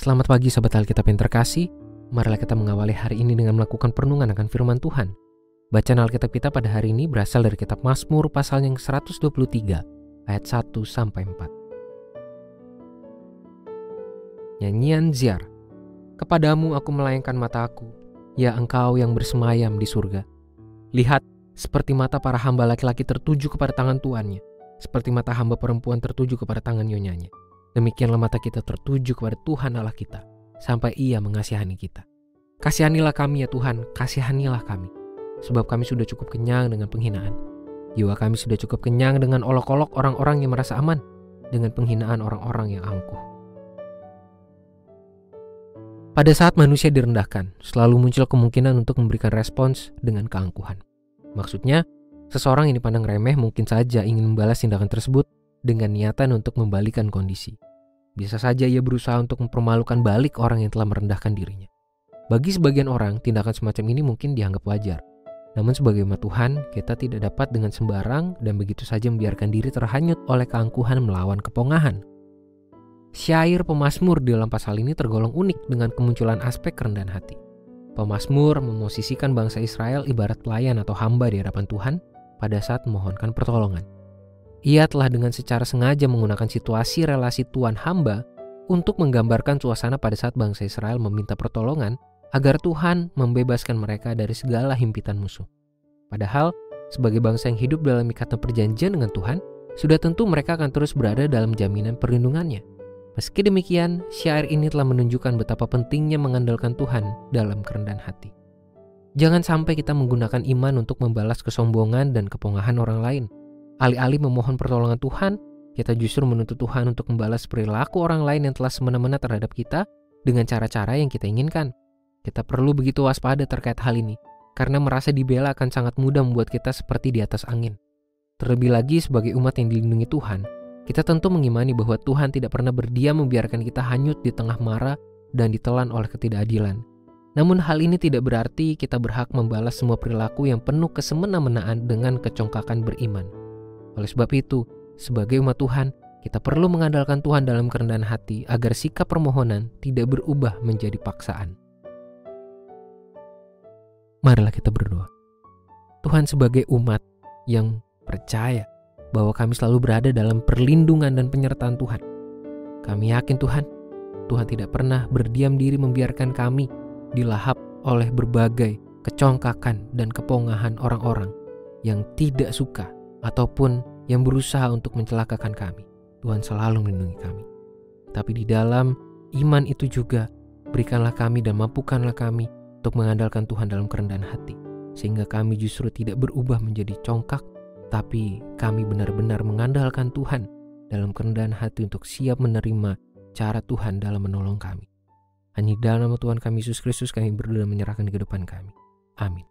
Selamat pagi Sobat Alkitab yang terkasih. Marilah kita mengawali hari ini dengan melakukan perenungan akan firman Tuhan. Bacaan Alkitab kita pada hari ini berasal dari kitab Mazmur pasal yang 123 ayat 1 sampai 4. Nyanyian Ziar. Kepadamu aku melayangkan mataku, ya engkau yang bersemayam di surga. Lihat, seperti mata para hamba laki-laki tertuju kepada tangan tuannya, seperti mata hamba perempuan tertuju kepada tangan nyonyanya. Demikianlah mata kita tertuju kepada Tuhan Allah kita, sampai Ia mengasihani kita. Kasihanilah kami ya Tuhan, kasihanilah kami. Sebab kami sudah cukup kenyang dengan penghinaan. Jiwa kami sudah cukup kenyang dengan olok-olok orang-orang yang merasa aman, dengan penghinaan orang-orang yang angkuh. Pada saat manusia direndahkan, selalu muncul kemungkinan untuk memberikan respons dengan keangkuhan. Maksudnya, seseorang yang dipandang remeh mungkin saja ingin membalas tindakan tersebut dengan niatan untuk membalikan kondisi. Bisa saja ia berusaha untuk mempermalukan balik orang yang telah merendahkan dirinya. Bagi sebagian orang, tindakan semacam ini mungkin dianggap wajar. Namun sebagai umat Tuhan, kita tidak dapat dengan sembarang dan begitu saja membiarkan diri terhanyut oleh keangkuhan melawan kepongahan. Syair pemazmur di dalam pasal ini tergolong unik dengan kemunculan aspek kerendahan hati. Pemazmur memosisikan bangsa Israel ibarat pelayan atau hamba di hadapan Tuhan pada saat memohonkan pertolongan. Ia telah dengan secara sengaja menggunakan situasi relasi tuan hamba untuk menggambarkan suasana pada saat bangsa Israel meminta pertolongan agar Tuhan membebaskan mereka dari segala himpitan musuh. Padahal, sebagai bangsa yang hidup dalam ikatan perjanjian dengan Tuhan, sudah tentu mereka akan terus berada dalam jaminan perlindungannya. Meski demikian, syair ini telah menunjukkan betapa pentingnya mengandalkan Tuhan dalam kerendahan hati. Jangan sampai kita menggunakan iman untuk membalas kesombongan dan kepongahan orang lain – Alih-alih memohon pertolongan Tuhan, kita justru menuntut Tuhan untuk membalas perilaku orang lain yang telah semena-mena terhadap kita dengan cara-cara yang kita inginkan. Kita perlu begitu waspada terkait hal ini, karena merasa dibela akan sangat mudah membuat kita seperti di atas angin. Terlebih lagi sebagai umat yang dilindungi Tuhan, kita tentu mengimani bahwa Tuhan tidak pernah berdiam membiarkan kita hanyut di tengah mara dan ditelan oleh ketidakadilan. Namun hal ini tidak berarti kita berhak membalas semua perilaku yang penuh kesemena-menaan dengan kecongkakan beriman. Oleh sebab itu, sebagai umat Tuhan, kita perlu mengandalkan Tuhan dalam kerendahan hati agar sikap permohonan tidak berubah menjadi paksaan. Marilah kita berdoa. Tuhan sebagai umat yang percaya bahwa kami selalu berada dalam perlindungan dan penyertaan Tuhan. Kami yakin Tuhan, Tuhan tidak pernah berdiam diri membiarkan kami dilahap oleh berbagai kecongkakan dan kepongahan orang-orang yang tidak suka ataupun yang berusaha untuk mencelakakan kami. Tuhan selalu melindungi kami. Tapi di dalam iman itu juga berikanlah kami dan mampukanlah kami untuk mengandalkan Tuhan dalam kerendahan hati. Sehingga kami justru tidak berubah menjadi congkak, tapi kami benar-benar mengandalkan Tuhan dalam kerendahan hati untuk siap menerima cara Tuhan dalam menolong kami. Hanya dalam nama Tuhan kami Yesus Kristus kami berdoa menyerahkan kehidupan kami. Amin.